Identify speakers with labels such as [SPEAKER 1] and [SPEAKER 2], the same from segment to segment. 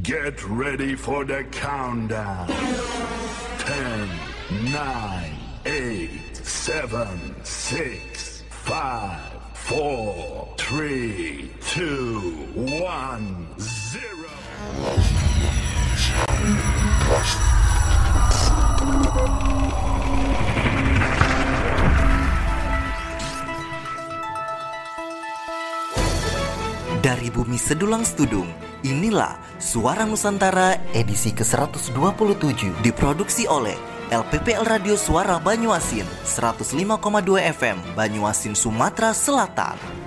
[SPEAKER 1] Get ready for the countdown. 10, 9, 8, 7, 6, 5, 4, 3, 2, 1, 0.
[SPEAKER 2] Dari bumi sedulang studung, inilah Suara Nusantara edisi ke-127 diproduksi oleh LPPL Radio Suara Banyuasin 105,2 FM Banyuasin Sumatera Selatan.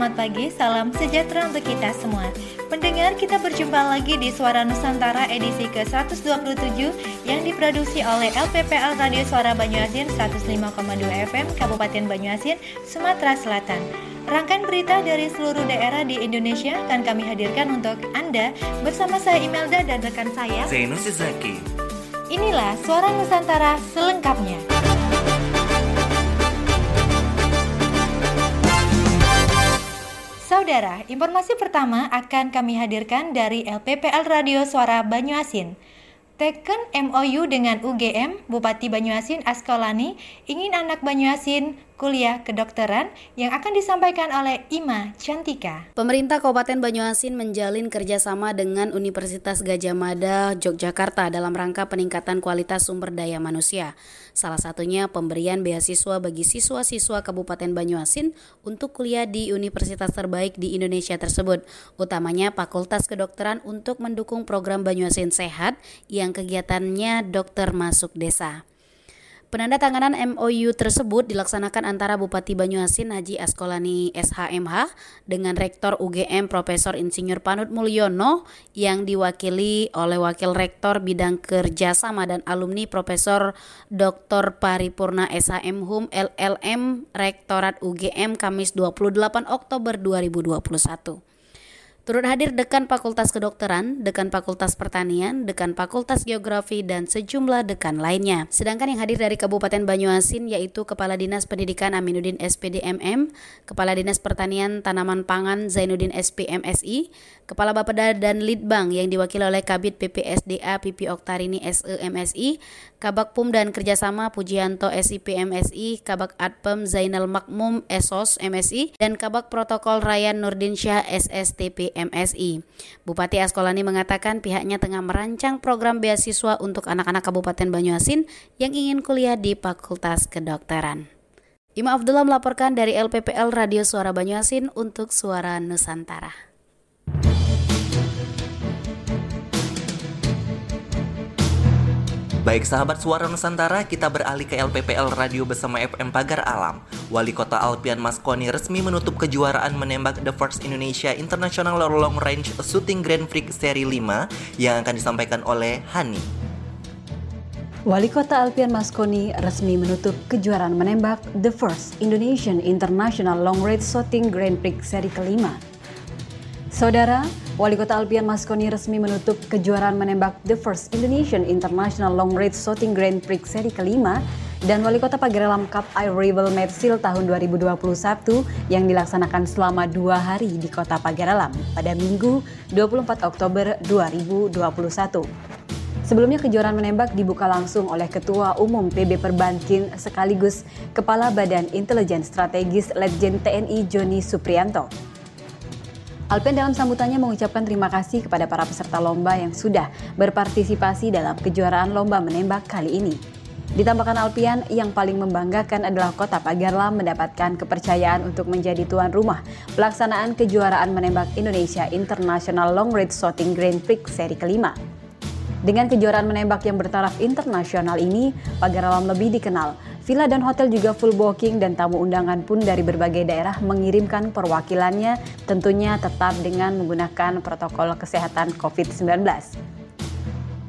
[SPEAKER 3] Selamat pagi, salam sejahtera untuk kita semua. Pendengar, kita berjumpa lagi di Suara Nusantara edisi ke-127 Yang diproduksi oleh LPPL Radio Suara Banyuasin 105,2 FM Kabupaten Banyuasin, Sumatera Selatan. Rangkaian berita dari seluruh daerah di Indonesia akan kami hadirkan untuk Anda Bersama saya Imelda dan rekan saya.
[SPEAKER 2] Zainus Zaki.
[SPEAKER 3] Inilah Suara Nusantara selengkapnya Saudara, informasi pertama akan kami hadirkan dari LPPL Radio Suara Banyuasin. Teken MOU dengan UGM, Bupati Banyuasin Askolani ingin anak Banyuasin kuliah kedokteran yang akan disampaikan oleh Ima Cantika.
[SPEAKER 4] Pemerintah Kabupaten Banyuasin menjalin kerjasama dengan Universitas Gajah Mada Yogyakarta dalam rangka peningkatan kualitas sumber daya manusia. Salah satunya pemberian beasiswa bagi siswa-siswa Kabupaten Banyuasin untuk kuliah di universitas terbaik di Indonesia tersebut, utamanya Fakultas Kedokteran untuk mendukung program Banyuasin Sehat yang kegiatannya dokter masuk desa. Penandatanganan MOU tersebut dilaksanakan antara Bupati Banyuasin Haji Askolani SHMH dengan Rektor UGM Profesor Insinyur Panut Mulyono yang diwakili oleh Wakil Rektor Bidang Kerjasama dan Alumni Profesor Dr. Paripurna SHM HUM LLM Rektorat UGM Kamis 28 Oktober 2021. Turut hadir Dekan Fakultas Kedokteran, Dekan Fakultas Pertanian, Dekan Fakultas Geografi, dan sejumlah dekan lainnya. Sedangkan yang hadir dari Kabupaten Banyuasin yaitu Kepala Dinas Pendidikan Aminuddin SPD MM, Kepala Dinas Pertanian Tanaman Pangan Zainuddin SP MSI, Kepala Bapeda dan Litbang yang diwakili oleh Kabit PPSDA Pipi Oktarini SE MSI, Kabak PUM dan Kerjasama Pujianto SIP MSI, Kabak Adpem Zainal Makmum Esos MSI, dan Kabak Protokol Ryan Nurdin Syah SSTP MSI. Bupati Askolani mengatakan pihaknya tengah merancang program beasiswa untuk anak-anak Kabupaten Banyuasin yang ingin kuliah di Fakultas Kedokteran. Ima Abdullah melaporkan dari LPPL Radio Suara Banyuasin untuk Suara Nusantara.
[SPEAKER 5] Baik sahabat suara Nusantara, kita beralih ke LPPL Radio bersama FM Pagar Alam. Wali Kota Alpian Maskoni resmi menutup kejuaraan menembak The First Indonesia International Long Range Shooting Grand Prix Seri 5 yang akan disampaikan oleh Hani.
[SPEAKER 6] Wali Kota Alpian Maskoni resmi menutup kejuaraan menembak The First Indonesian International Long Range Shooting Grand Prix seri kelima. Saudara, Wali Kota Alpian Maskoni resmi menutup kejuaraan menembak The First Indonesian International Long Range Shooting Grand Prix seri kelima dan Wali Kota Pagerelam Cup Air Rival Metsil tahun 2021 yang dilaksanakan selama dua hari di Kota Pagerelam pada Minggu 24 Oktober 2021. Sebelumnya kejuaraan menembak dibuka langsung oleh Ketua Umum PB Perbankin sekaligus Kepala Badan Intelijen Strategis Letjen TNI Joni Suprianto. Alpen dalam sambutannya mengucapkan terima kasih kepada para peserta lomba yang sudah berpartisipasi dalam kejuaraan lomba menembak kali ini. Ditambahkan Alpian, yang paling membanggakan adalah kota Pagarlam mendapatkan kepercayaan untuk menjadi tuan rumah pelaksanaan kejuaraan menembak Indonesia International Long Range Shooting Grand Prix seri kelima. Dengan kejuaraan menembak yang bertaraf internasional ini, Pagarlam lebih dikenal Villa dan hotel juga full booking dan tamu undangan pun dari berbagai daerah mengirimkan perwakilannya tentunya tetap dengan menggunakan protokol kesehatan COVID-19.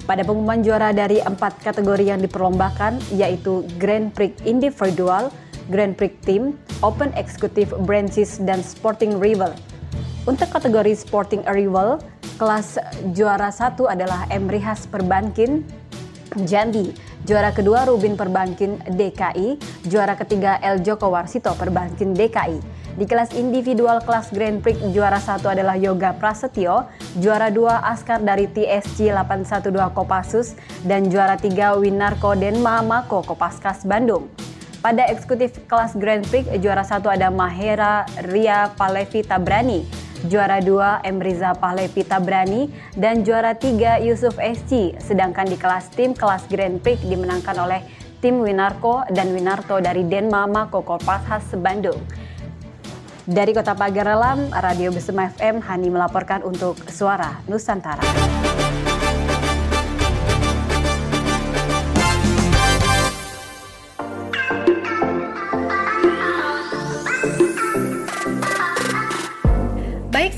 [SPEAKER 6] Pada pengumuman juara dari empat kategori yang diperlombakan yaitu Grand Prix Individual, Grand Prix Team, Open Executive Branches, dan Sporting Rival. Untuk kategori Sporting Rival, kelas juara satu adalah Emrihas Perbankin, Jambi Juara kedua Rubin Perbankin DKI, juara ketiga El Joko Warsito Perbankin DKI. Di kelas individual kelas Grand Prix juara satu adalah Yoga Prasetyo, juara dua Askar dari TSC 812 Kopassus, dan juara tiga Winarko Denma Mako Kopaskas Bandung. Pada eksekutif kelas Grand Prix juara satu ada Mahera Ria Palevi Tabrani, juara 2 Emriza Pahlevi Tabrani, dan juara 3 Yusuf SC. Sedangkan di kelas tim kelas Grand Prix dimenangkan oleh tim Winarko dan Winarto dari Denmama Kokopas Bandung. Dari Kota Pagaralam, Radio Besema FM, Hani melaporkan untuk Suara Nusantara.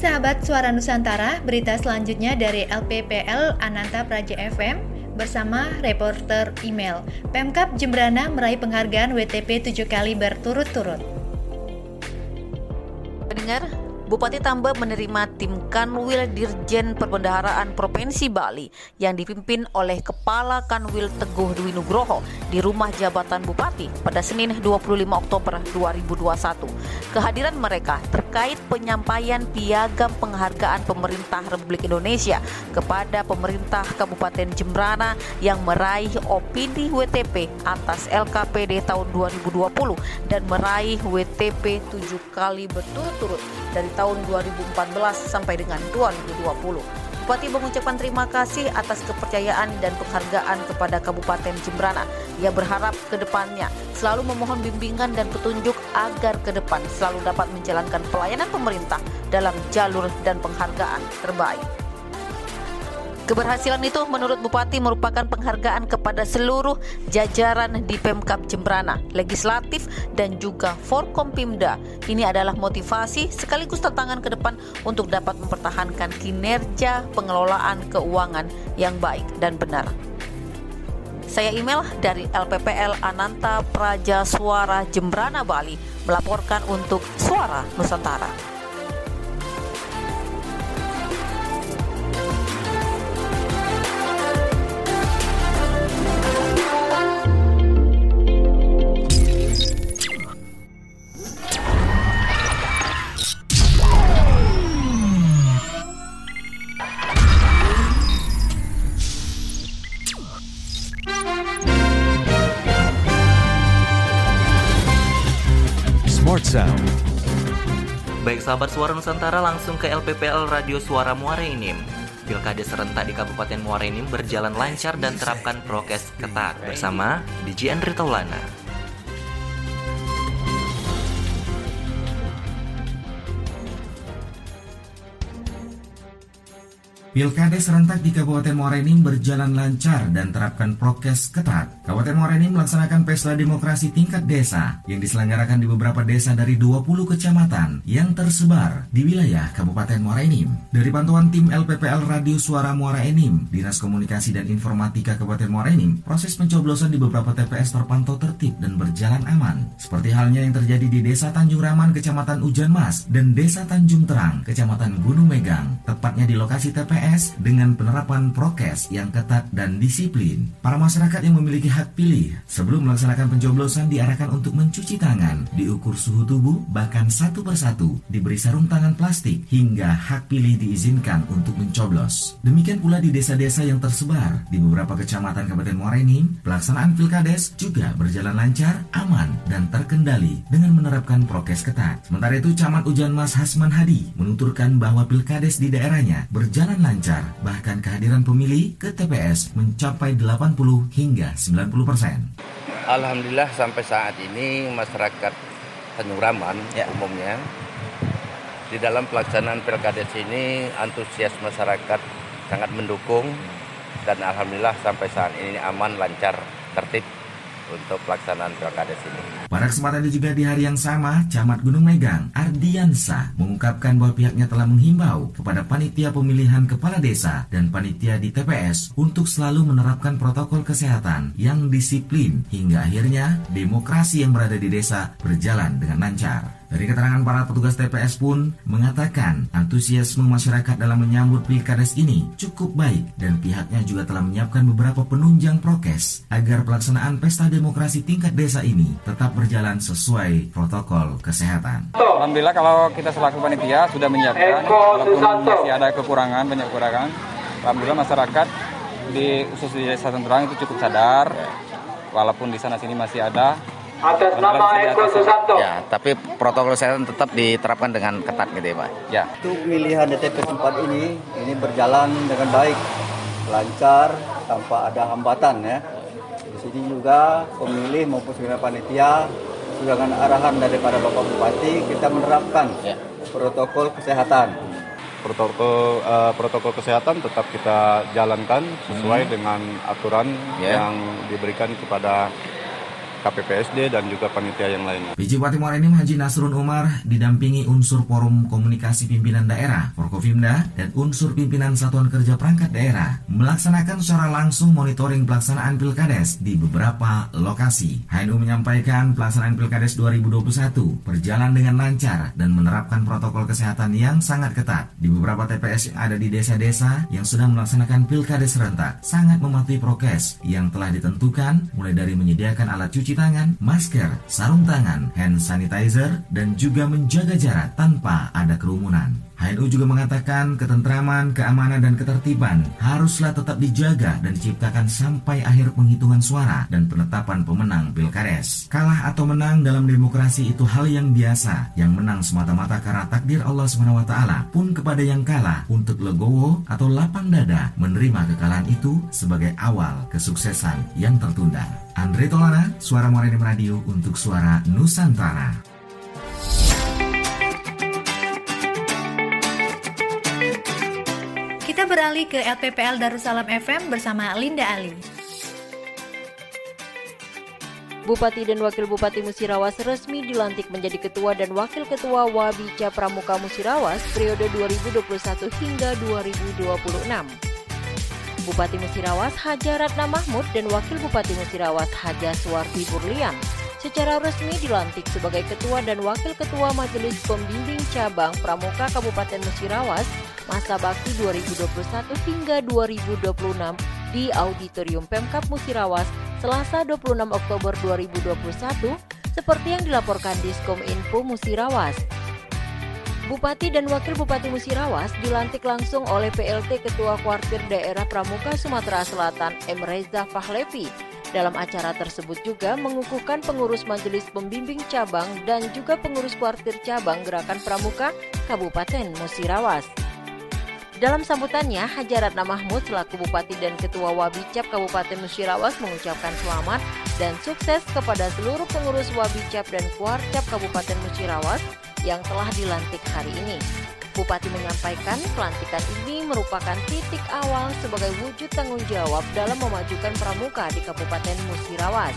[SPEAKER 3] Sahabat Suara Nusantara, berita selanjutnya dari LPPL Ananta Praja FM bersama reporter email. Pemkap Jembrana meraih penghargaan WTP 7 kali berturut-turut.
[SPEAKER 7] Bupati Tambah menerima tim Kanwil Dirjen Perbendaharaan Provinsi Bali yang dipimpin oleh Kepala Kanwil Teguh Dwi Nugroho di rumah jabatan Bupati pada Senin 25 Oktober 2021. Kehadiran mereka terkait penyampaian piagam penghargaan pemerintah Republik Indonesia kepada pemerintah Kabupaten Jembrana yang meraih opini WTP atas LKPD tahun 2020 dan meraih WTP 7 kali berturut-turut dari tahun tahun 2014 sampai dengan 2020. Bupati mengucapkan terima kasih atas kepercayaan dan penghargaan kepada Kabupaten Jembrana. Ia berharap ke depannya selalu memohon bimbingan dan petunjuk agar ke depan selalu dapat menjalankan pelayanan pemerintah dalam jalur dan penghargaan terbaik. Keberhasilan itu menurut Bupati merupakan penghargaan kepada seluruh jajaran di Pemkap Jembrana, legislatif dan juga Forkompimda. Ini adalah motivasi sekaligus tantangan ke depan untuk dapat mempertahankan kinerja pengelolaan keuangan yang baik dan benar. Saya email dari LPPL Ananta Praja Suara Jembrana Bali melaporkan untuk Suara Nusantara.
[SPEAKER 5] Sahabat Suara Nusantara langsung ke LPPL Radio Suara Muara Enim. Pilkada serentak di Kabupaten Muara Enim berjalan lancar dan terapkan prokes ketat bersama DJ Andri Taulana.
[SPEAKER 8] Pilkada serentak di Kabupaten Morenim berjalan lancar dan terapkan prokes ketat. Kabupaten Morenim melaksanakan pesta demokrasi tingkat desa yang diselenggarakan di beberapa desa dari 20 kecamatan yang tersebar di wilayah Kabupaten Morenim. Dari pantauan tim LPPL Radio Suara Muara Enim, Dinas Komunikasi dan Informatika Kabupaten Morenim, proses pencoblosan di beberapa TPS terpantau tertib dan berjalan aman. Seperti halnya yang terjadi di Desa Tanjung Raman, Kecamatan Ujan Mas, dan Desa Tanjung Terang, Kecamatan Gunung Megang, tepatnya di lokasi TPS Dengan penerapan prokes yang ketat dan disiplin. Para masyarakat yang memiliki hak pilih sebelum melaksanakan pencoblosan diarahkan untuk mencuci tangan, diukur suhu tubuh, bahkan satu persatu, diberi sarung tangan plastik hingga hak pilih diizinkan untuk mencoblos. Demikian pula di desa-desa yang tersebar di beberapa kecamatan Kabupaten Morenim, pelaksanaan pilkades juga berjalan lancar, aman, dan terkendali dengan menerapkan prokes ketat. Sementara itu, Camat Ujan Mas Hasman Hadi menuturkan bahwa pilkades di daerahnya berjalan lancar lancar, bahkan kehadiran pemilih ke TPS mencapai 80 hingga 90 persen.
[SPEAKER 9] Alhamdulillah sampai saat ini masyarakat Tanjung Raman ya. umumnya di dalam pelaksanaan pilkades ini antusias masyarakat sangat mendukung dan alhamdulillah sampai saat ini aman lancar tertib untuk pelaksanaan pilkades ini.
[SPEAKER 8] Pada kesempatan itu juga di hari yang sama, Camat Gunung Megang, Ardiansa, mengungkapkan bahwa pihaknya telah menghimbau kepada panitia pemilihan kepala desa dan panitia di TPS untuk selalu menerapkan protokol kesehatan yang disiplin hingga akhirnya demokrasi yang berada di desa berjalan dengan lancar. Dari keterangan para petugas TPS pun mengatakan antusiasme masyarakat dalam menyambut pilkades ini cukup baik dan pihaknya juga telah menyiapkan beberapa penunjang prokes agar pelaksanaan pesta demokrasi tingkat desa ini tetap berjalan sesuai protokol kesehatan.
[SPEAKER 10] Alhamdulillah kalau kita selaku panitia sudah menyiapkan walaupun masih ada kekurangan banyak kekurangan. Alhamdulillah masyarakat di khusus di desa Tenterang itu cukup sadar walaupun di sana sini masih ada
[SPEAKER 9] atas nama Eko Susanto. Ya, tapi protokol kesehatan tetap diterapkan dengan ketat gitu ya Pak.
[SPEAKER 11] Ya. Untuk pemilihan DTP tempat ini, ini berjalan dengan baik, lancar, tanpa ada hambatan ya. Di sini juga pemilih maupun segenap panitia dengan arahan daripada Bapak Bupati kita menerapkan ya. protokol kesehatan.
[SPEAKER 12] Protokol uh, protokol kesehatan tetap kita jalankan sesuai hmm. dengan aturan ya. yang diberikan kepada KPPSD dan juga panitia yang lainnya.
[SPEAKER 8] PJ Bupati Morenim Haji Nasrun Umar didampingi unsur Forum Komunikasi Pimpinan Daerah, Forkopimda, dan unsur pimpinan Satuan Kerja Perangkat Daerah melaksanakan secara langsung monitoring pelaksanaan Pilkades di beberapa lokasi. HNU menyampaikan pelaksanaan Pilkades 2021 berjalan dengan lancar dan menerapkan protokol kesehatan yang sangat ketat. Di beberapa TPS yang ada di desa-desa yang sedang melaksanakan Pilkades serentak sangat mematuhi prokes yang telah ditentukan mulai dari menyediakan alat cuci mencuci tangan, masker, sarung tangan, hand sanitizer, dan juga menjaga jarak tanpa ada kerumunan. HNU juga mengatakan ketentraman, keamanan, dan ketertiban haruslah tetap dijaga dan diciptakan sampai akhir penghitungan suara dan penetapan pemenang Pilkades. Kalah atau menang dalam demokrasi itu hal yang biasa, yang menang semata-mata karena takdir Allah SWT pun kepada yang kalah untuk legowo atau lapang dada menerima kekalahan itu sebagai awal kesuksesan yang tertunda. Andre Tolana, Suara Morenim Radio untuk Suara Nusantara.
[SPEAKER 3] Beralih ke LPPL Darussalam FM bersama Linda Ali.
[SPEAKER 13] Bupati dan Wakil Bupati Musirawas resmi dilantik menjadi Ketua dan Wakil Ketua Wabica Pramuka Musirawas periode 2021 hingga 2026. Bupati Musirawas Haja Ratna Mahmud dan Wakil Bupati Musirawas Haja Suwarti Burlian secara resmi dilantik sebagai Ketua dan Wakil Ketua Majelis Pembimbing Cabang Pramuka Kabupaten Musirawas masa bakti 2021 hingga 2026 di Auditorium Pemkap Musirawas Selasa 26 Oktober 2021 seperti yang dilaporkan Diskom Info Musirawas. Bupati dan Wakil Bupati Musirawas dilantik langsung oleh PLT Ketua Kuartir Daerah Pramuka Sumatera Selatan M. Reza Fahlevi. Dalam acara tersebut juga mengukuhkan pengurus Majelis Pembimbing Cabang dan juga pengurus Kuartir Cabang Gerakan Pramuka Kabupaten Musirawas. Dalam sambutannya, Hajaratna Mahmud selaku Bupati dan Ketua Wabicap Kabupaten Musirawas mengucapkan selamat dan sukses kepada seluruh pengurus Wabicap dan Kuarcap Kabupaten Musirawas yang telah dilantik hari ini. Bupati menyampaikan pelantikan ini merupakan titik awal sebagai wujud tanggung jawab dalam memajukan pramuka di Kabupaten Musirawas.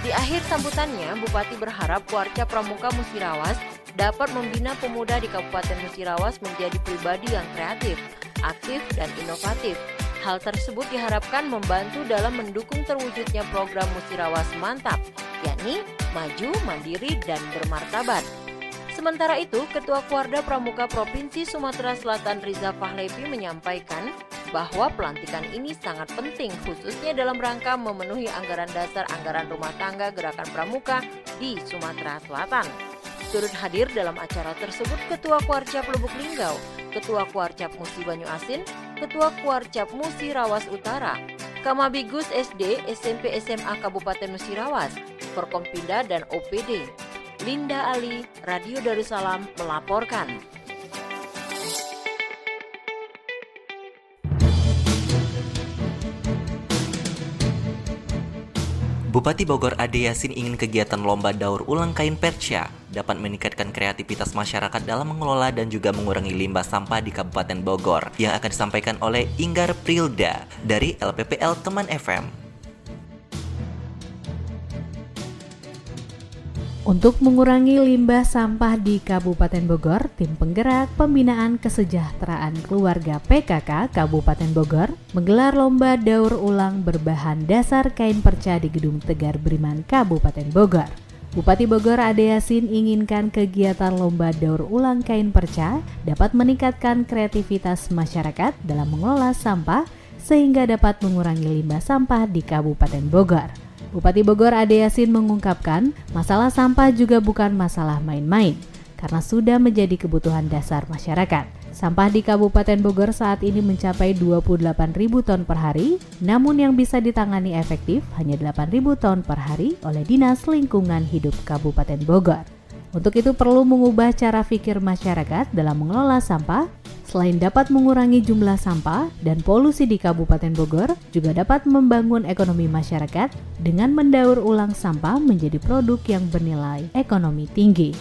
[SPEAKER 13] Di akhir sambutannya, Bupati berharap warga pramuka Musirawas dapat membina pemuda di Kabupaten Musirawas menjadi pribadi yang kreatif, aktif, dan inovatif. Hal tersebut diharapkan membantu dalam mendukung terwujudnya program Musirawas Mantap, yakni maju, mandiri, dan bermartabat. Sementara itu, Ketua Kuarda Pramuka Provinsi Sumatera Selatan Riza Fahlevi menyampaikan bahwa pelantikan ini sangat penting khususnya dalam rangka memenuhi anggaran dasar anggaran rumah tangga gerakan pramuka di Sumatera Selatan. Turut hadir dalam acara tersebut Ketua Kuarcap Lubuk Linggau, Ketua Kuarcap Musi Banyu Asin, Ketua Kuarcap Musi Rawas Utara, Kamabigus SD, SMP SMA Kabupaten Musirawas, Forkompinda dan OPD. Linda Ali, Radio Darussalam melaporkan.
[SPEAKER 5] Bupati Bogor Ade Yasin ingin kegiatan lomba daur ulang kain perca dapat meningkatkan kreativitas masyarakat dalam mengelola dan juga mengurangi limbah sampah di Kabupaten Bogor yang akan disampaikan oleh Inggar Prilda dari LPPL Teman FM.
[SPEAKER 14] Untuk mengurangi limbah sampah di Kabupaten Bogor, tim penggerak pembinaan kesejahteraan keluarga PKK Kabupaten Bogor menggelar lomba daur ulang berbahan dasar kain perca di Gedung Tegar Beriman Kabupaten Bogor. Bupati Bogor Ade Yasin inginkan kegiatan lomba daur ulang kain perca dapat meningkatkan kreativitas masyarakat dalam mengelola sampah sehingga dapat mengurangi limbah sampah di Kabupaten Bogor. Bupati Bogor Ade Yasin mengungkapkan, masalah sampah juga bukan masalah main-main, karena sudah menjadi kebutuhan dasar masyarakat. Sampah di Kabupaten Bogor saat ini mencapai 28 ribu ton per hari, namun yang bisa ditangani efektif hanya 8 ribu ton per hari oleh Dinas Lingkungan Hidup Kabupaten Bogor. Untuk itu perlu mengubah cara pikir masyarakat dalam mengelola sampah Selain dapat mengurangi jumlah sampah dan polusi di Kabupaten Bogor, juga dapat membangun ekonomi masyarakat dengan mendaur ulang sampah menjadi produk yang bernilai ekonomi tinggi.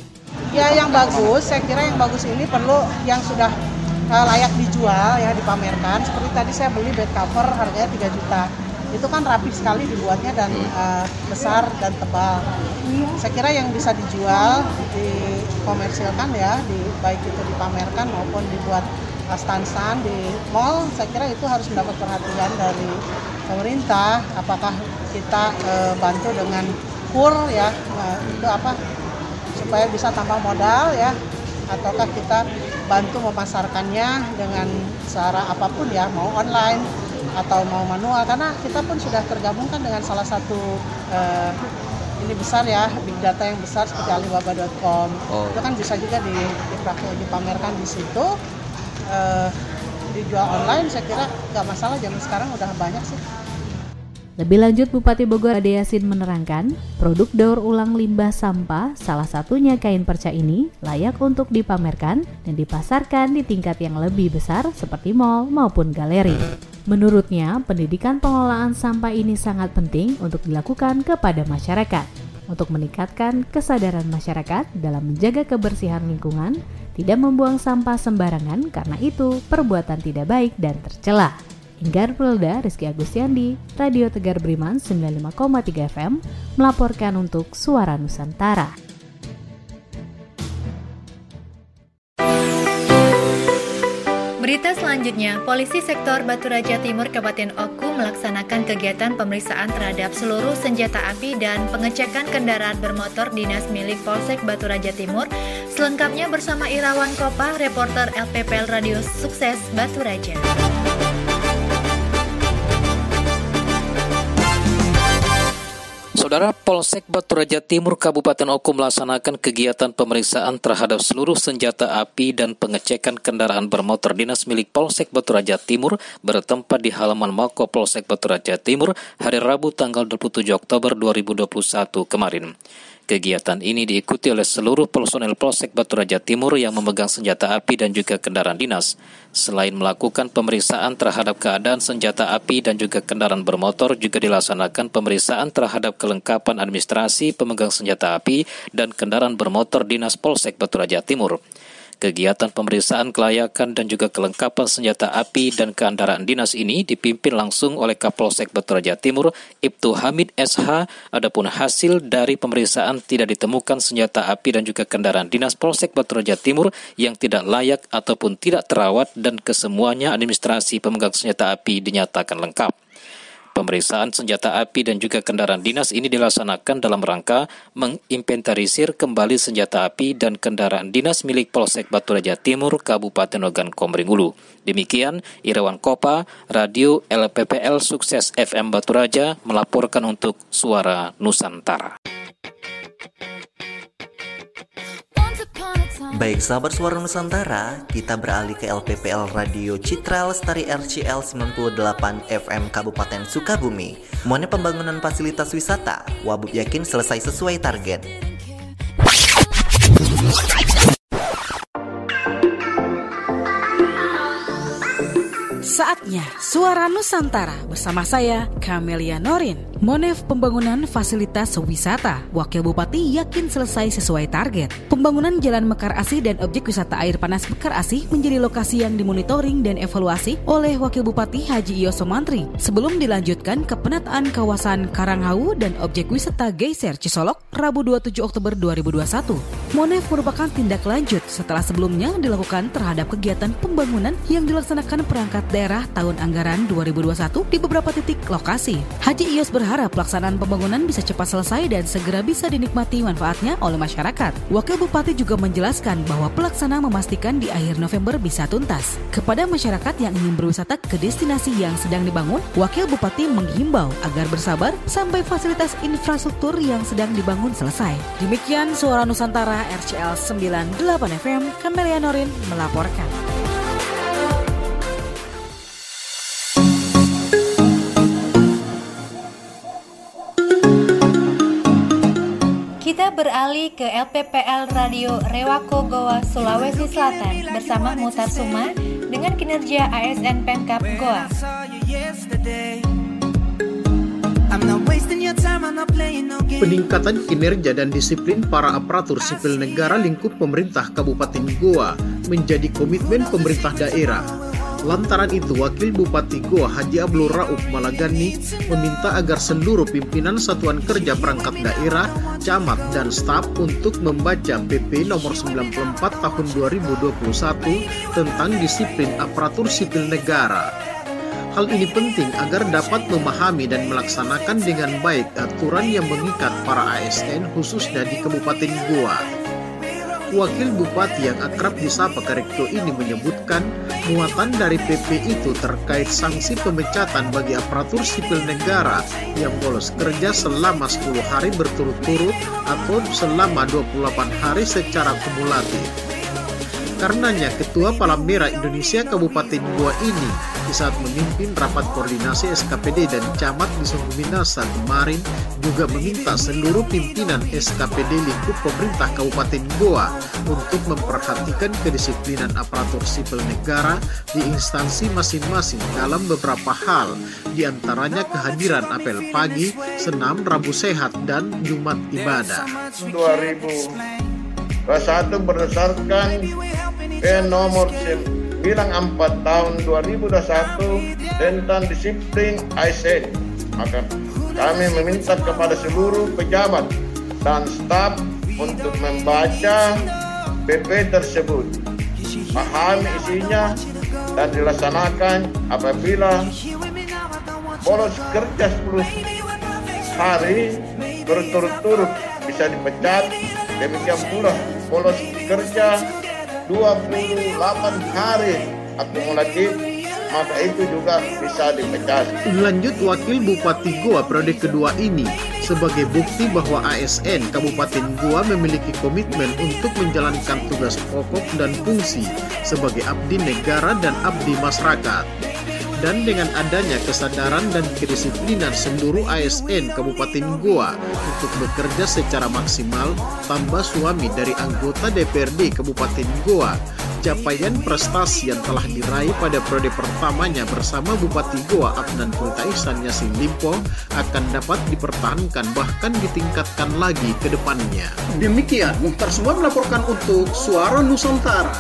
[SPEAKER 15] Ya yang bagus, saya kira yang bagus ini perlu yang sudah uh, layak dijual ya dipamerkan. Seperti tadi saya beli bed cover harganya 3 juta itu kan rapi sekali dibuatnya dan uh, besar dan tebal. Saya kira yang bisa dijual, dikomersilkan ya, di, baik itu dipamerkan maupun dibuat stand-stand di mall, saya kira itu harus mendapat perhatian dari pemerintah. Apakah kita uh, bantu dengan kur ya, uh, itu apa supaya bisa tambah modal ya, ataukah kita bantu memasarkannya dengan cara apa pun ya, mau online atau mau manual karena kita pun sudah tergabungkan dengan salah satu uh, ini besar ya big data yang besar seperti Alibaba.com oh. itu kan bisa juga di, dipamerkan di situ. Uh, dijual online saya kira nggak masalah zaman sekarang udah banyak sih
[SPEAKER 14] lebih lanjut, Bupati Bogor Ade Yasin menerangkan, produk daur ulang limbah sampah, salah satunya kain perca ini, layak untuk dipamerkan dan dipasarkan di tingkat yang lebih besar seperti mall maupun galeri. Menurutnya, pendidikan pengelolaan sampah ini sangat penting untuk dilakukan kepada masyarakat untuk meningkatkan kesadaran masyarakat dalam menjaga kebersihan lingkungan, tidak membuang sampah sembarangan karena itu perbuatan tidak baik dan tercela. Inggar Prilda, Rizky Agustiandi, Radio Tegar Beriman 95,3 FM, melaporkan untuk Suara Nusantara.
[SPEAKER 3] Berita selanjutnya, Polisi Sektor Batu Raja Timur Kabupaten Oku melaksanakan kegiatan pemeriksaan terhadap seluruh senjata api dan pengecekan kendaraan bermotor dinas milik Polsek Batu Raja Timur. Selengkapnya bersama Irawan Kopa, reporter LPPL Radio Sukses Batu
[SPEAKER 16] Saudara Polsek Batu Raja Timur Kabupaten Oku melaksanakan kegiatan pemeriksaan terhadap seluruh senjata api dan pengecekan kendaraan bermotor dinas milik Polsek Batu Raja Timur bertempat di halaman Mako Polsek Batu Raja Timur hari Rabu tanggal 27 Oktober 2021 kemarin. Kegiatan ini diikuti oleh seluruh personel Polsek Batu Raja Timur yang memegang senjata api dan juga kendaraan dinas. Selain melakukan pemeriksaan terhadap keadaan senjata api dan juga kendaraan bermotor, juga dilaksanakan pemeriksaan terhadap kelengkapan administrasi pemegang senjata api dan kendaraan bermotor dinas Polsek Batu Raja Timur. Kegiatan pemeriksaan kelayakan dan juga kelengkapan senjata api dan kendaraan dinas ini dipimpin langsung oleh Kapolsek Batu Raja Timur, Ibtu Hamid SH. Adapun hasil dari pemeriksaan tidak ditemukan senjata api dan juga kendaraan dinas Polsek Batu Raja Timur yang tidak layak ataupun tidak terawat dan kesemuanya administrasi pemegang senjata api dinyatakan lengkap. Pemeriksaan senjata api dan juga kendaraan dinas ini dilaksanakan dalam rangka menginventarisir kembali senjata api dan kendaraan dinas milik Polsek Batu Raja Timur, Kabupaten Ogan Komering Ulu. Demikian, Irawan Kopa, Radio LPPL Sukses FM Batu Raja melaporkan untuk Suara Nusantara.
[SPEAKER 5] Baik sahabat suara Nusantara, kita beralih ke LPPL Radio Citra Lestari RCL 98 FM Kabupaten Sukabumi. Semuanya pembangunan fasilitas wisata, Wabub yakin selesai sesuai target.
[SPEAKER 17] Saatnya Suara Nusantara bersama saya Kamelia Norin. Monef Pembangunan Fasilitas Wisata, Wakil Bupati yakin selesai sesuai target. Pembangunan Jalan Mekar Asih dan objek wisata air panas Mekar Asih menjadi lokasi yang dimonitoring dan evaluasi oleh Wakil Bupati Haji Iyo Somantri sebelum dilanjutkan ke penataan kawasan Karanghau dan objek wisata Geyser Cisolok Rabu 27 Oktober 2021. Monef merupakan tindak lanjut setelah sebelumnya dilakukan terhadap kegiatan pembangunan yang dilaksanakan perangkat daerah tahun anggaran 2021 di beberapa titik lokasi. Haji Iyos berharap pelaksanaan pembangunan bisa cepat selesai dan segera bisa dinikmati manfaatnya oleh masyarakat. Wakil Bupati juga menjelaskan bahwa pelaksana memastikan di akhir November bisa tuntas. Kepada masyarakat yang ingin berwisata ke destinasi yang sedang dibangun, Wakil Bupati menghimbau agar bersabar sampai fasilitas infrastruktur yang sedang dibangun selesai. Demikian Suara Nusantara RCL 98 FM, Kamelia Norin melaporkan.
[SPEAKER 3] Kita beralih ke LPPL Radio Rewako Goa, Sulawesi Selatan bersama Mutar Suma dengan kinerja ASN Pemkap Goa.
[SPEAKER 18] Peningkatan kinerja dan disiplin para aparatur sipil negara lingkup pemerintah Kabupaten Goa menjadi komitmen pemerintah daerah. Lantaran itu, Wakil Bupati Goa Haji Abdul Rauf Malagani meminta agar seluruh pimpinan satuan kerja perangkat daerah, camat, dan staf untuk membaca PP nomor 94 tahun 2021 tentang disiplin aparatur sipil negara. Hal ini penting agar dapat memahami dan melaksanakan dengan baik aturan yang mengikat para ASN khususnya di Kabupaten Goa. Wakil Bupati yang akrab disapa Karekto ini menyebutkan muatan dari PP itu terkait sanksi pemecatan bagi aparatur sipil negara yang bolos kerja selama 10 hari berturut-turut atau selama 28 hari secara kumulatif. Karenanya, Ketua Palang Merah Indonesia Kabupaten Goa ini di saat memimpin rapat koordinasi SKPD dan camat di Sungguh Minasa kemarin juga meminta seluruh pimpinan SKPD lingkup pemerintah Kabupaten Goa untuk memperhatikan kedisiplinan aparatur sipil negara di instansi masing-masing dalam beberapa hal, di antaranya kehadiran apel pagi, senam, rabu sehat, dan Jumat ibadah.
[SPEAKER 19] 2021 berdasarkan P nomor 94 tahun 2021 tentang disiplin ASN. Maka kami meminta kepada seluruh pejabat dan staf untuk membaca PP tersebut, pahami isinya dan dilaksanakan apabila bolos kerja 10 hari berturut-turut bisa dipecat demikian pula bolos kerja 28 hari. Akumulatif maka itu juga bisa dipecah.
[SPEAKER 18] Lanjut Wakil Bupati Goa periode kedua ini. Sebagai bukti bahwa ASN Kabupaten Goa memiliki komitmen untuk menjalankan tugas pokok dan fungsi sebagai abdi negara dan abdi masyarakat dan dengan adanya kesadaran dan kedisiplinan seluruh ASN Kabupaten Goa untuk bekerja secara maksimal, tambah suami dari anggota DPRD Kabupaten Goa, capaian prestasi yang telah diraih pada periode pertamanya bersama Bupati Goa Adnan Kulta Ihsan Yasin Limpo akan dapat dipertahankan bahkan ditingkatkan lagi ke depannya. Demikian, Muhtar semua melaporkan untuk Suara Nusantara.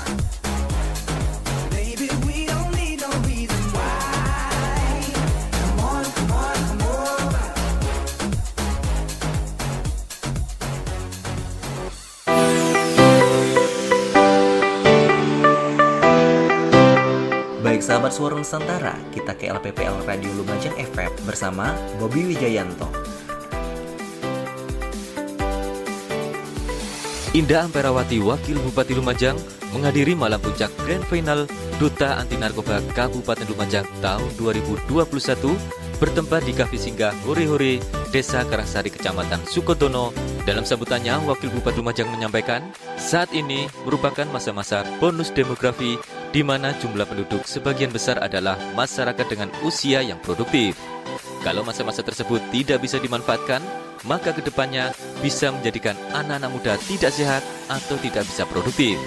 [SPEAKER 5] Suara Nusantara, kita ke LPPL Radio Lumajang FM bersama Bobby Wijayanto.
[SPEAKER 20] Indah Amperawati, Wakil Bupati Lumajang, menghadiri malam puncak Grand Final Duta Anti Narkoba Kabupaten Lumajang tahun 2021 bertempat di Kafe Singgah Hore Hore, Desa Karasari, Kecamatan Sukodono. Dalam sambutannya, Wakil Bupati Lumajang menyampaikan, saat ini merupakan masa-masa bonus demografi di mana jumlah penduduk sebagian besar adalah masyarakat dengan usia yang produktif. Kalau masa-masa tersebut tidak bisa dimanfaatkan, maka ke depannya bisa menjadikan anak-anak muda tidak sehat atau tidak bisa produktif.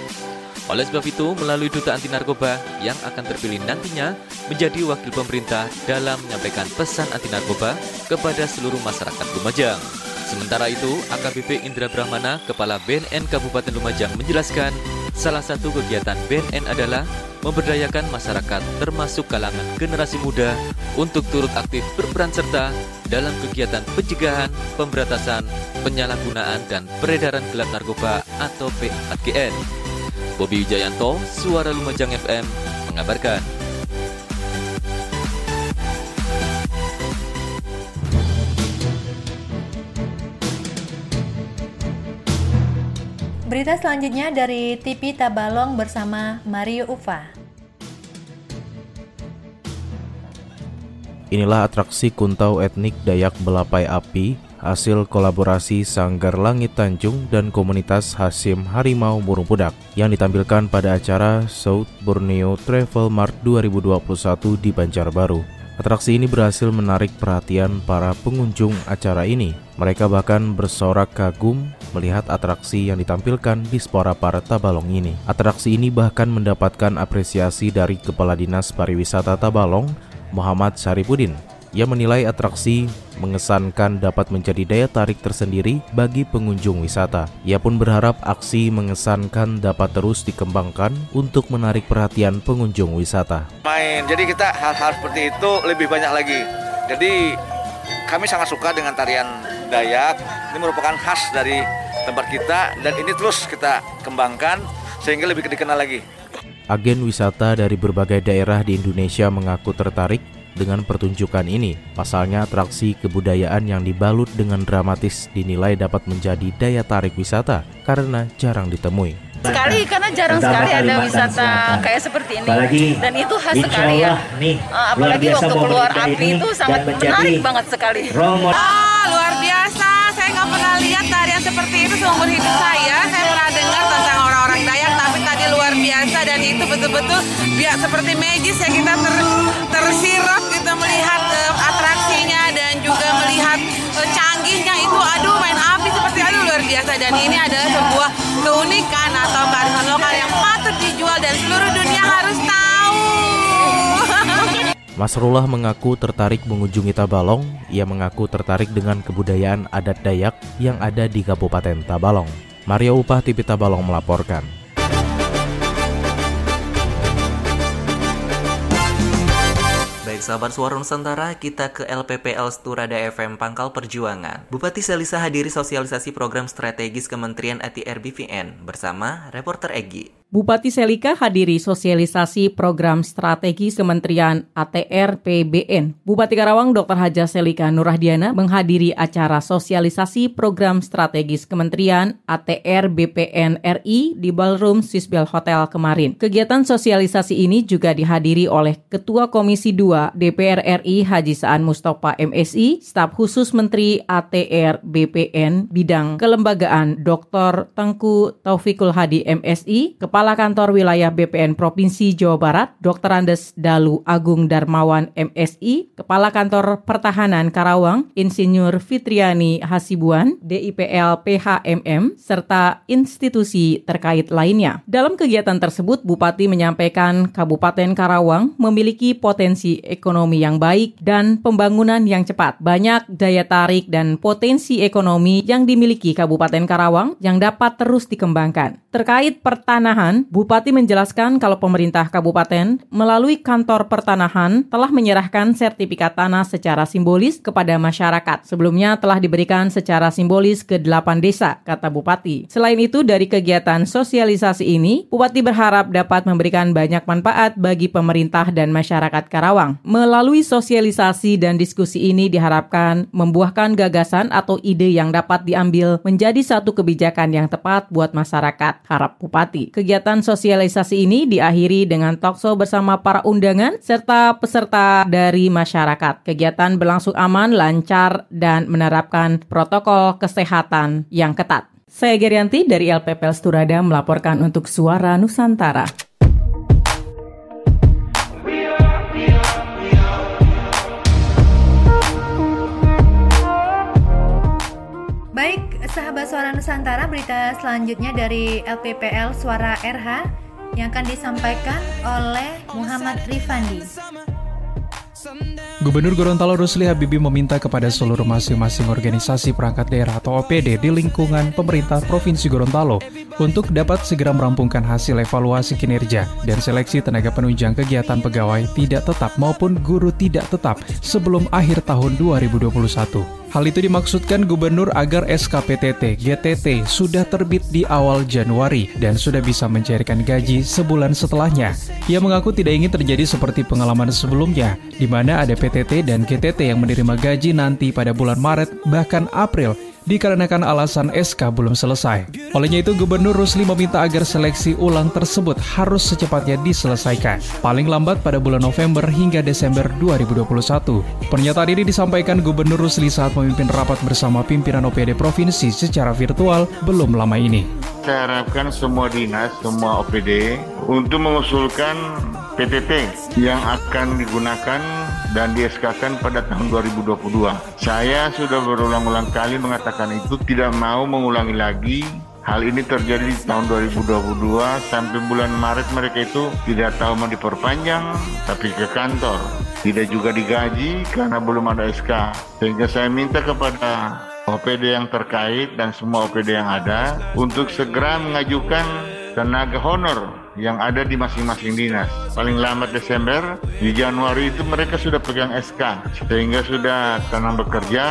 [SPEAKER 20] Oleh sebab itu, melalui Duta Anti Narkoba yang akan terpilih nantinya menjadi wakil pemerintah dalam menyampaikan pesan anti narkoba kepada seluruh masyarakat Lumajang. Sementara itu, AKBP Indra Brahmana, Kepala BNN Kabupaten Lumajang menjelaskan, salah satu kegiatan BNN adalah memberdayakan masyarakat termasuk kalangan generasi muda untuk turut aktif berperan serta dalam kegiatan pencegahan, pemberantasan, penyalahgunaan, dan peredaran gelap narkoba atau PAGN. Bobi Wijayanto, Suara Lumajang FM, mengabarkan.
[SPEAKER 3] Berita selanjutnya dari TV Tabalong bersama Mario Ufa.
[SPEAKER 21] Inilah atraksi kuntau etnik Dayak Belapai Api, hasil kolaborasi Sanggar Langit Tanjung dan komunitas Hasim Harimau Burung Pudak yang ditampilkan pada acara South Borneo Travel Mart 2021 di Banjarbaru. Atraksi ini berhasil menarik perhatian para pengunjung acara ini. Mereka bahkan bersorak kagum melihat atraksi yang ditampilkan di Spora Para Tabalong ini. Atraksi ini bahkan mendapatkan apresiasi dari Kepala Dinas Pariwisata Tabalong, Muhammad Saripudin ia menilai atraksi mengesankan dapat menjadi daya tarik tersendiri bagi pengunjung wisata. Ia pun berharap aksi mengesankan dapat terus dikembangkan untuk menarik perhatian pengunjung wisata.
[SPEAKER 22] Main, jadi kita hal-hal seperti itu lebih banyak lagi. Jadi kami sangat suka dengan tarian Dayak. Ini merupakan khas dari tempat kita dan ini terus kita kembangkan sehingga lebih dikenal lagi.
[SPEAKER 21] Agen wisata dari berbagai daerah di Indonesia mengaku tertarik dengan pertunjukan ini. Pasalnya atraksi kebudayaan yang dibalut dengan dramatis dinilai dapat menjadi daya tarik wisata karena jarang ditemui.
[SPEAKER 23] Sekali karena jarang sekali ada wisata kayak seperti ini apalagi, dan itu khas sekali ya. Nih, uh, apalagi waktu keluar api itu sangat menarik banget sekali.
[SPEAKER 24] Ah, luar biasa. Saya nggak pernah lihat tarian seperti itu seumur hidup saya. Saya biasa dan itu betul-betul biar seperti magis ya kita ter, tersirap gitu melihat uh, atraksinya dan juga melihat uh, canggihnya itu. Aduh, main api seperti aduh luar biasa dan ini adalah sebuah keunikan atau kearifan lokal yang patut dijual dan seluruh dunia harus tahu.
[SPEAKER 21] Masrullah mengaku tertarik mengunjungi Tabalong. Ia mengaku tertarik dengan kebudayaan adat Dayak yang ada di Kabupaten Tabalong. Mario Upah TV Tabalong melaporkan.
[SPEAKER 5] Baik sahabat suara Nusantara, kita ke LPPL Sturada FM Pangkal Perjuangan. Bupati Selisa hadiri sosialisasi program strategis Kementerian ATR BVN bersama reporter Egi.
[SPEAKER 25] Bupati Selika hadiri sosialisasi program strategis Kementerian ATR PBN. Bupati Karawang Dr. Haja Selika Nurahdiana menghadiri acara sosialisasi program strategis Kementerian ATR BPN RI di Ballroom Swisbel Hotel kemarin. Kegiatan sosialisasi ini juga dihadiri oleh Ketua Komisi 2 DPR RI Haji Saan Mustafa MSI, staf khusus Menteri ATR BPN bidang kelembagaan Dr. Tengku Taufikul Hadi MSI, Kepala Kepala Kantor Wilayah BPN Provinsi Jawa Barat, Dr. Andes Dalu Agung Darmawan MSI, Kepala Kantor Pertahanan Karawang, Insinyur Fitriani Hasibuan, DIPL PHMM, serta institusi terkait lainnya. Dalam kegiatan tersebut, Bupati menyampaikan Kabupaten Karawang memiliki potensi ekonomi yang baik dan pembangunan yang cepat. Banyak daya tarik dan potensi ekonomi yang dimiliki Kabupaten Karawang yang dapat terus dikembangkan. Terkait pertanahan, Bupati menjelaskan kalau pemerintah kabupaten melalui kantor pertanahan telah menyerahkan sertifikat tanah secara simbolis kepada masyarakat. Sebelumnya telah diberikan secara simbolis ke 8 desa, kata Bupati. Selain itu, dari kegiatan sosialisasi ini, Bupati berharap dapat memberikan banyak manfaat bagi pemerintah dan masyarakat Karawang. Melalui sosialisasi dan diskusi ini diharapkan membuahkan gagasan atau ide yang dapat diambil menjadi satu kebijakan yang tepat buat masyarakat, harap Bupati. Kegiatan Kegiatan sosialisasi ini diakhiri dengan talkshow bersama para undangan serta peserta dari masyarakat. Kegiatan berlangsung aman, lancar, dan menerapkan protokol kesehatan yang ketat. Saya Gerianti dari LPPL Sturada melaporkan untuk Suara Nusantara.
[SPEAKER 3] Nusantara, berita selanjutnya dari LPPL Suara RH yang akan disampaikan oleh Muhammad Rifandi.
[SPEAKER 26] Gubernur Gorontalo Rusli Habibie meminta kepada seluruh masing-masing organisasi perangkat daerah atau OPD di lingkungan pemerintah Provinsi Gorontalo untuk dapat segera merampungkan hasil evaluasi kinerja dan seleksi tenaga penunjang kegiatan pegawai tidak tetap maupun guru tidak tetap sebelum akhir tahun 2021. Hal itu dimaksudkan gubernur agar SKPTT GTT sudah terbit di awal Januari dan sudah bisa mencairkan gaji sebulan setelahnya. Ia mengaku tidak ingin terjadi seperti pengalaman sebelumnya, di mana ada PTT dan GTT yang menerima gaji nanti pada bulan Maret bahkan April dikarenakan alasan SK belum selesai. Olehnya itu, Gubernur Rusli meminta agar seleksi ulang tersebut harus secepatnya diselesaikan, paling lambat pada bulan November hingga Desember 2021. Pernyataan ini disampaikan Gubernur Rusli saat memimpin rapat bersama pimpinan OPD Provinsi secara virtual belum lama ini.
[SPEAKER 27] Saya harapkan semua dinas, semua OPD untuk mengusulkan PTT yang akan digunakan dan di pada tahun 2022. Saya sudah berulang-ulang kali mengatakan itu tidak mau mengulangi lagi Hal ini terjadi di tahun 2022 sampai bulan Maret mereka itu tidak tahu mau diperpanjang tapi ke kantor. Tidak juga digaji karena belum ada SK. Sehingga saya minta kepada OPD yang terkait dan semua OPD yang ada untuk segera mengajukan tenaga honor yang ada di masing-masing dinas. Paling lambat Desember, di Januari itu mereka sudah pegang SK, sehingga sudah tenang bekerja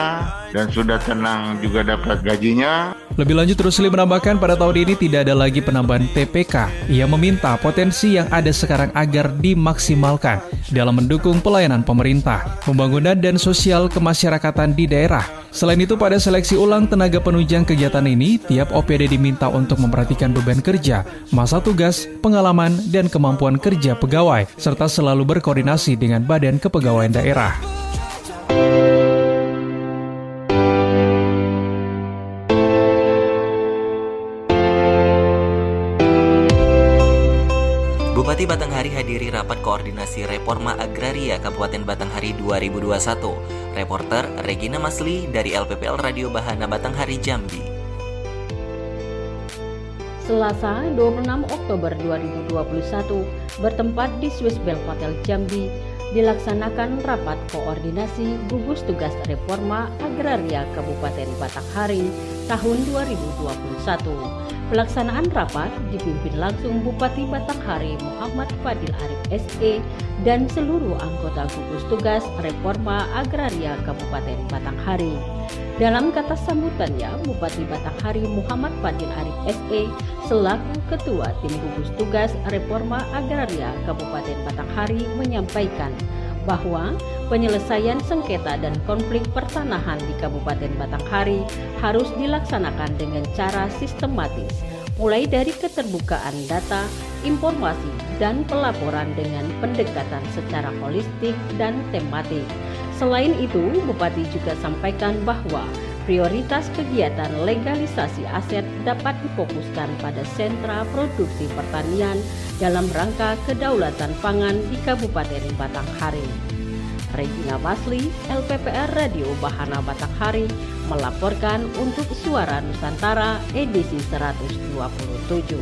[SPEAKER 27] dan sudah tenang juga dapat gajinya.
[SPEAKER 26] Lebih lanjut, Rusli menambahkan pada tahun ini tidak ada lagi penambahan TPK. Ia meminta potensi yang ada sekarang agar dimaksimalkan dalam mendukung pelayanan pemerintah, pembangunan dan sosial kemasyarakatan di daerah. Selain itu, pada seleksi ulang tenaga penunjang kegiatan ini, tiap OPD diminta untuk memperhatikan beban kerja, masa tugas, pengalaman, dan kemampuan kerja pegawai, serta selalu berkoordinasi dengan Badan Kepegawaian Daerah.
[SPEAKER 5] Rapat koordinasi reforma agraria Kabupaten Batanghari 2021. Reporter Regina Masli dari LPPL Radio Bahana Batanghari Jambi.
[SPEAKER 13] Selasa 26 Oktober 2021 bertempat di Swiss Bell Hotel Jambi dilaksanakan rapat koordinasi gugus tugas reforma agraria Kabupaten Batanghari
[SPEAKER 28] tahun 2021. Pelaksanaan rapat dipimpin langsung Bupati Batanghari Muhammad Fadil Arif SE dan seluruh anggota gugus tugas Reforma Agraria Kabupaten Batanghari. Dalam kata sambutannya, Bupati Batanghari Muhammad Fadil Arif SE selaku Ketua Tim Gugus Tugas Reforma Agraria Kabupaten Batanghari menyampaikan bahwa penyelesaian sengketa dan konflik pertanahan di Kabupaten Batanghari harus dilaksanakan dengan cara sistematis, mulai dari keterbukaan data, informasi, dan pelaporan dengan pendekatan secara holistik dan tematik. Selain itu, Bupati juga sampaikan bahwa prioritas kegiatan legalisasi aset dapat difokuskan pada sentra produksi pertanian dalam rangka kedaulatan pangan di Kabupaten Batanghari. Regina Basli, LPPR Radio Bahana Batanghari, melaporkan untuk Suara Nusantara edisi 127.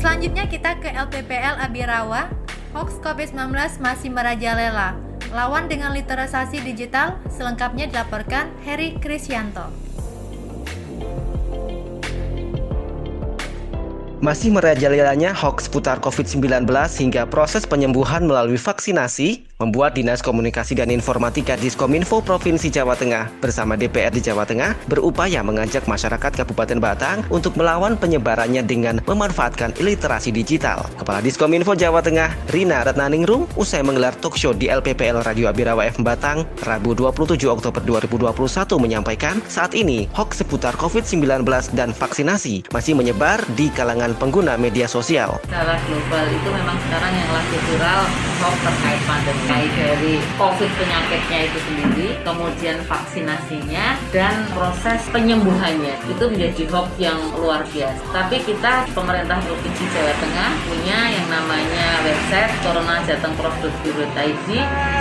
[SPEAKER 3] Selanjutnya kita ke LPPL Abirawa. Hoax COVID-19 masih merajalela. Lawan dengan literasi digital, selengkapnya dilaporkan Heri Krisyanto.
[SPEAKER 29] Masih merajalelanya hoax seputar COVID-19 hingga proses penyembuhan melalui vaksinasi membuat Dinas Komunikasi dan Informatika Diskominfo Provinsi Jawa Tengah bersama DPR di Jawa Tengah berupaya mengajak masyarakat Kabupaten Batang untuk melawan penyebarannya dengan memanfaatkan literasi digital. Kepala Diskominfo Jawa Tengah, Rina Ratnaningrum, usai menggelar talk show di LPPL Radio Abirawa FM Batang, Rabu 27 Oktober 2021 menyampaikan saat ini hoax seputar COVID-19 dan vaksinasi masih menyebar di kalangan pengguna media sosial.
[SPEAKER 30] Secara global itu memang sekarang yang lagi viral hoax terkait pandemi dari COVID penyakitnya itu sendiri, kemudian vaksinasinya dan proses penyembuhannya itu menjadi hoax yang luar biasa. Tapi kita pemerintah Provinsi Jawa Tengah punya yang namanya website Corona Jateng Produk.id.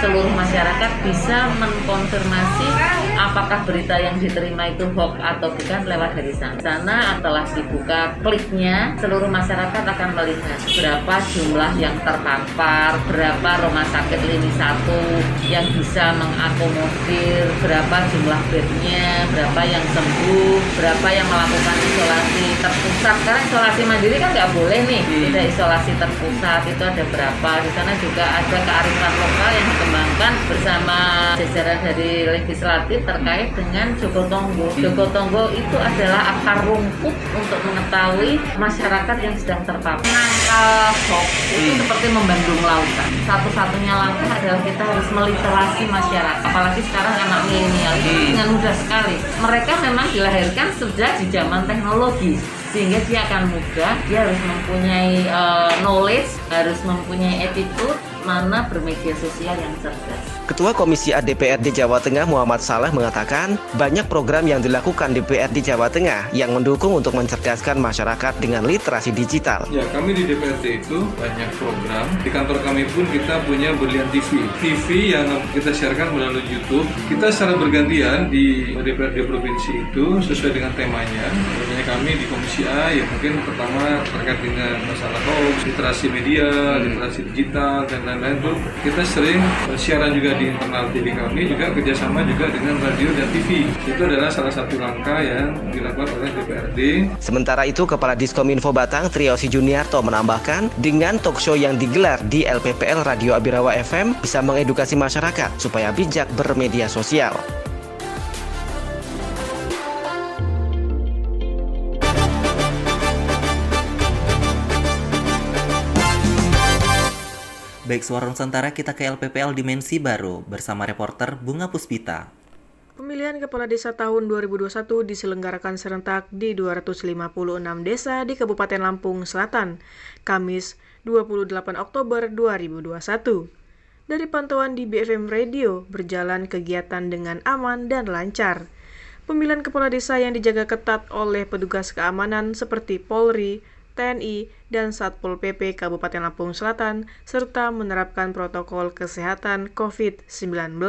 [SPEAKER 30] Seluruh masyarakat bisa mengkonfirmasi apakah berita yang diterima itu hoax atau bukan lewat dari sana. Sana setelah dibuka kliknya, seluruh masyarakat akan melihat berapa jumlah yang terpapar, berapa rumah sakit lini satu yang bisa mengakomodir berapa jumlah bednya, berapa yang sembuh, berapa yang melakukan isolasi terpusat. Karena isolasi mandiri kan nggak boleh nih, tidak hmm. isolasi terpusat itu ada berapa. Di sana juga ada kearifan lokal yang dikembangkan bersama jajaran dari legislatif terkait dengan Joko Tonggo. Hmm. Joko Tonggo itu adalah akar rumput untuk mengetahui masyarakat yang sedang terpapar. Nangkal hoax itu hmm. seperti membendung lautan. Satu-satunya langkah adalah kita harus meliterasi masyarakat apalagi sekarang anak milenial hmm. dengan mudah sekali mereka memang dilahirkan sudah di zaman teknologi sehingga dia akan mudah dia harus mempunyai uh, knowledge harus mempunyai attitude mana bermedia sosial yang cerdas
[SPEAKER 29] Ketua Komisi ADPRD Jawa Tengah Muhammad Salah mengatakan banyak program yang dilakukan DPRD Jawa Tengah yang mendukung untuk mencerdaskan masyarakat dengan literasi digital.
[SPEAKER 31] Ya, kami di DPRD itu banyak program. Di kantor kami pun kita punya Berlian TV. TV yang kita siarkan melalui YouTube. Kita secara bergantian di DPRD Provinsi itu sesuai dengan temanya. Misalnya kami di Komisi A ya mungkin pertama terkait dengan masalah hoax, literasi media, literasi digital, dan lain-lain tuh kita sering siaran juga di internal TV kami juga kerjasama juga dengan radio dan TV. Itu adalah salah satu langkah yang dilakukan oleh DPRD.
[SPEAKER 29] Sementara itu, Kepala Diskominfo Batang Triosi Juniarto menambahkan, dengan talk show yang digelar di LPPL Radio Abirawa FM bisa mengedukasi masyarakat supaya bijak bermedia sosial.
[SPEAKER 5] Baik Suara Nusantara kita ke LPPL Dimensi Baru bersama reporter Bunga Puspita.
[SPEAKER 32] Pemilihan Kepala Desa tahun 2021 diselenggarakan serentak di 256 desa di Kabupaten Lampung Selatan, Kamis 28 Oktober 2021. Dari pantauan di BFM Radio, berjalan kegiatan dengan aman dan lancar. Pemilihan kepala desa yang dijaga ketat oleh petugas keamanan seperti Polri, TNI, dan Satpol PP Kabupaten Lampung Selatan, serta menerapkan protokol kesehatan COVID-19.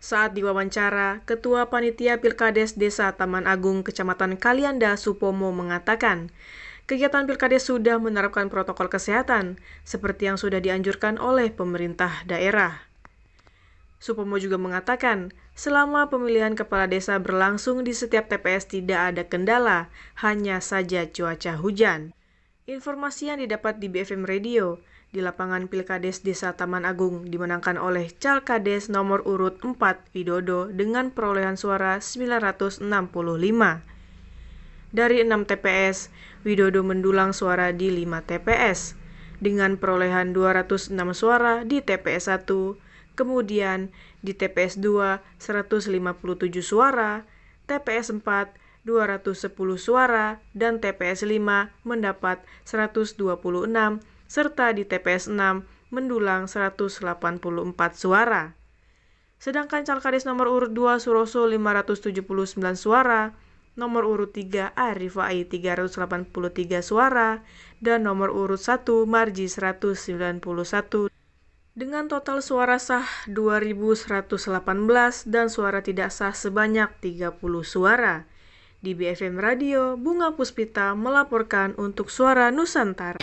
[SPEAKER 32] Saat diwawancara, Ketua Panitia Pilkades Desa Taman Agung Kecamatan Kalianda Supomo mengatakan, kegiatan Pilkades sudah menerapkan protokol kesehatan, seperti yang sudah dianjurkan oleh pemerintah daerah. Supomo juga mengatakan, selama pemilihan kepala desa berlangsung di setiap TPS tidak ada kendala, hanya saja cuaca hujan. Informasi yang didapat di BFM Radio, di lapangan Pilkades Desa Taman Agung dimenangkan oleh Calkades nomor urut 4 Widodo dengan perolehan suara 965. Dari 6 TPS, Widodo mendulang suara di 5 TPS dengan perolehan 206 suara di TPS 1, Kemudian di TPS 2 157 suara, TPS 4 210 suara, dan TPS 5 mendapat 126, serta di TPS 6 mendulang 184 suara. Sedangkan Calkades nomor urut 2 Suroso 579 suara, nomor urut 3 Arifai 383 suara, dan nomor urut 1 Marji 191 dengan total suara sah 2.118 dan suara tidak sah sebanyak 30 suara. Di BFM Radio, Bunga Puspita melaporkan untuk Suara Nusantara.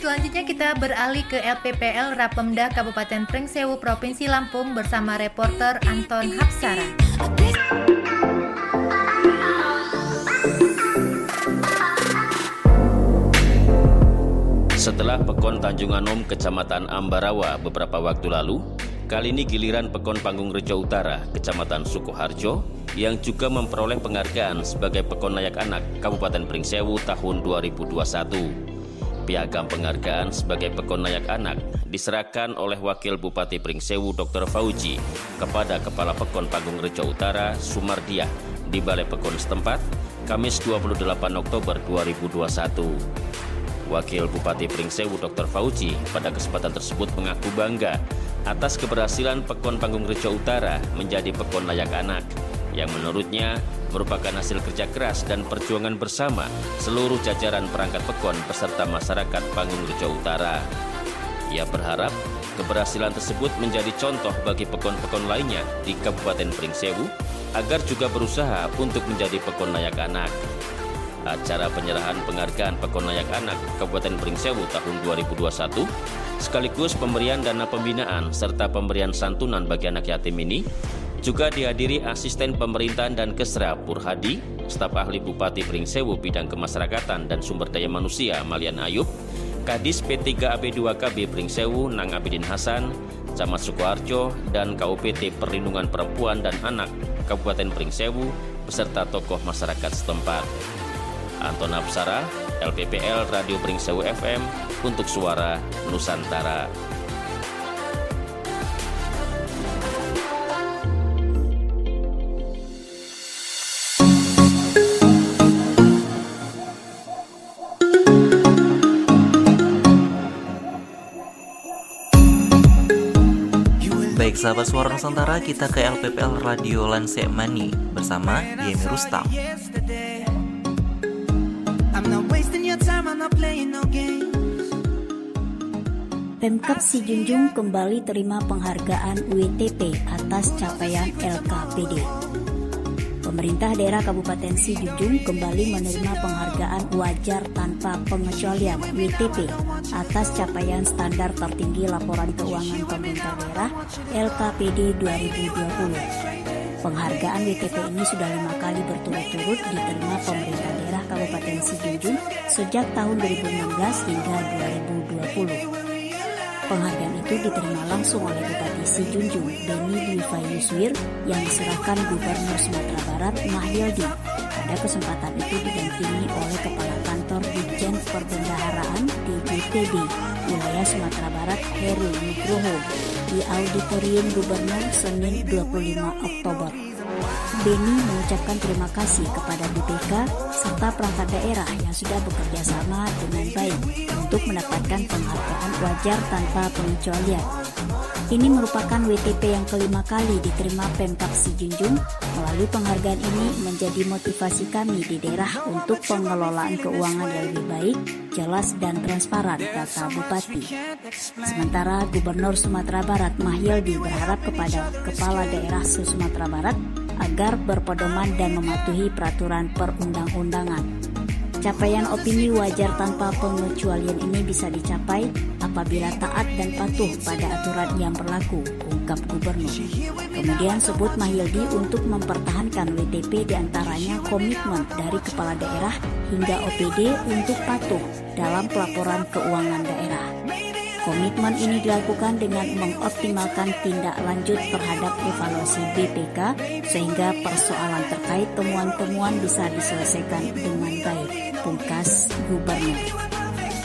[SPEAKER 3] Selanjutnya kita beralih ke LPPL Rapemda Kabupaten Pringsewu Provinsi Lampung bersama reporter Anton Hapsara.
[SPEAKER 33] Setelah Pekon Tanjung Anom, Kecamatan Ambarawa beberapa waktu lalu, kali ini giliran Pekon Panggung Rejo Utara, Kecamatan Sukoharjo, yang juga memperoleh penghargaan sebagai Pekon Layak Anak Kabupaten Pringsewu tahun 2021. Piagam penghargaan sebagai Pekon Layak Anak diserahkan oleh Wakil Bupati Pringsewu Dr. Fauji kepada Kepala Pekon Panggung Rejo Utara Sumardiah di Balai Pekon setempat Kamis 28 Oktober 2021. Wakil Bupati Pringsewu Dr. Fauji pada kesempatan tersebut mengaku bangga atas keberhasilan Pekon Panggung Rejo Utara menjadi Pekon Layak Anak yang menurutnya merupakan hasil kerja keras dan perjuangan bersama seluruh jajaran perangkat Pekon beserta masyarakat Panggung Rejo Utara. Ia berharap keberhasilan tersebut menjadi contoh bagi pekon-pekon lainnya di Kabupaten Pringsewu agar juga berusaha untuk menjadi pekon layak anak acara penyerahan penghargaan Pekon Layak Anak Kabupaten Pringsewu tahun 2021 sekaligus pemberian dana pembinaan serta pemberian santunan bagi anak yatim ini juga dihadiri asisten pemerintahan dan kesra Purhadi, staf ahli Bupati Pringsewu bidang kemasyarakatan dan sumber daya manusia Malian Ayub, Kadis P3AB2KB Pringsewu Nang Abidin Hasan, Camat Sukoharjo, dan KUPT Perlindungan Perempuan dan Anak Kabupaten Pringsewu beserta tokoh masyarakat setempat. Anton Apsara, LPPL Radio Pringsewu FM untuk Suara Nusantara.
[SPEAKER 5] Baik sahabat suara Nusantara, kita ke LPPL Radio Lansek Mani bersama Yemi Rustam.
[SPEAKER 34] Pemkap Sijunjung kembali terima penghargaan WTP atas capaian LKPD. Pemerintah daerah Kabupaten Sijunjung kembali menerima penghargaan wajar tanpa pengecualian WTP atas capaian standar tertinggi laporan keuangan pemerintah daerah LKPD 2020. Penghargaan WTP ini sudah lima kali berturut-turut diterima pemerintah Kabupaten Sijunjung sejak tahun 2016 hingga 2020. Penghargaan itu diterima langsung oleh Bupati Sijunjung, Beni Dwi Yuswir, yang diserahkan Gubernur Sumatera Barat, Mahyildi. Pada kesempatan itu didampingi oleh Kepala Kantor Dijen Perbendaharaan DJPD wilayah Sumatera Barat, Heru Nugroho di Auditorium Gubernur Senin 25 Oktober. Beni mengucapkan terima kasih kepada BPK serta perangkat daerah yang sudah bekerja sama dengan baik untuk mendapatkan penghargaan wajar tanpa pengecualian ini merupakan WTP yang kelima kali diterima Pemkap Sijunjung. Melalui penghargaan ini menjadi motivasi kami di daerah untuk pengelolaan keuangan yang lebih baik, jelas dan transparan, kata Bupati. Sementara Gubernur Sumatera Barat Mahyildi berharap kepada Kepala Daerah Sumatera Barat agar berpedoman dan mematuhi peraturan perundang-undangan. Capaian opini wajar tanpa pengecualian ini bisa dicapai apabila taat dan patuh pada aturan yang berlaku, ungkap gubernur. Kemudian sebut Mahyildi untuk mempertahankan WTP di antaranya komitmen dari kepala daerah hingga OPD untuk patuh dalam pelaporan keuangan daerah. Komitmen ini dilakukan dengan mengoptimalkan tindak lanjut terhadap evaluasi BPK sehingga persoalan terkait temuan-temuan bisa diselesaikan dengan baik, pungkas Gubernur.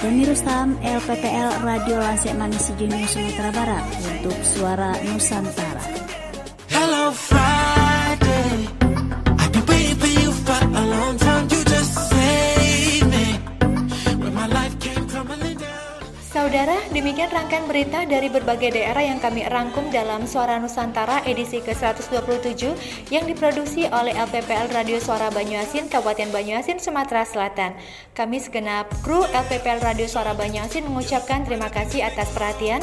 [SPEAKER 34] Demi Rustam, LPPL Radio Lansik Manisi Junior Sumatera Barat untuk Suara Nusantara.
[SPEAKER 3] Saudara, demikian rangkaian berita dari berbagai daerah yang kami rangkum dalam Suara Nusantara edisi ke-127 yang diproduksi oleh LPPL Radio Suara Banyuasin, Kabupaten Banyuasin, Sumatera Selatan. Kami segenap kru LPPL Radio Suara Banyuasin mengucapkan terima kasih atas perhatian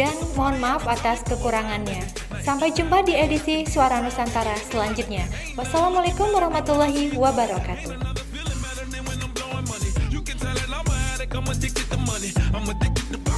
[SPEAKER 3] dan mohon maaf atas kekurangannya. Sampai jumpa di edisi Suara Nusantara selanjutnya. Wassalamualaikum warahmatullahi wabarakatuh. I'm addicted to money. I'm addicted to.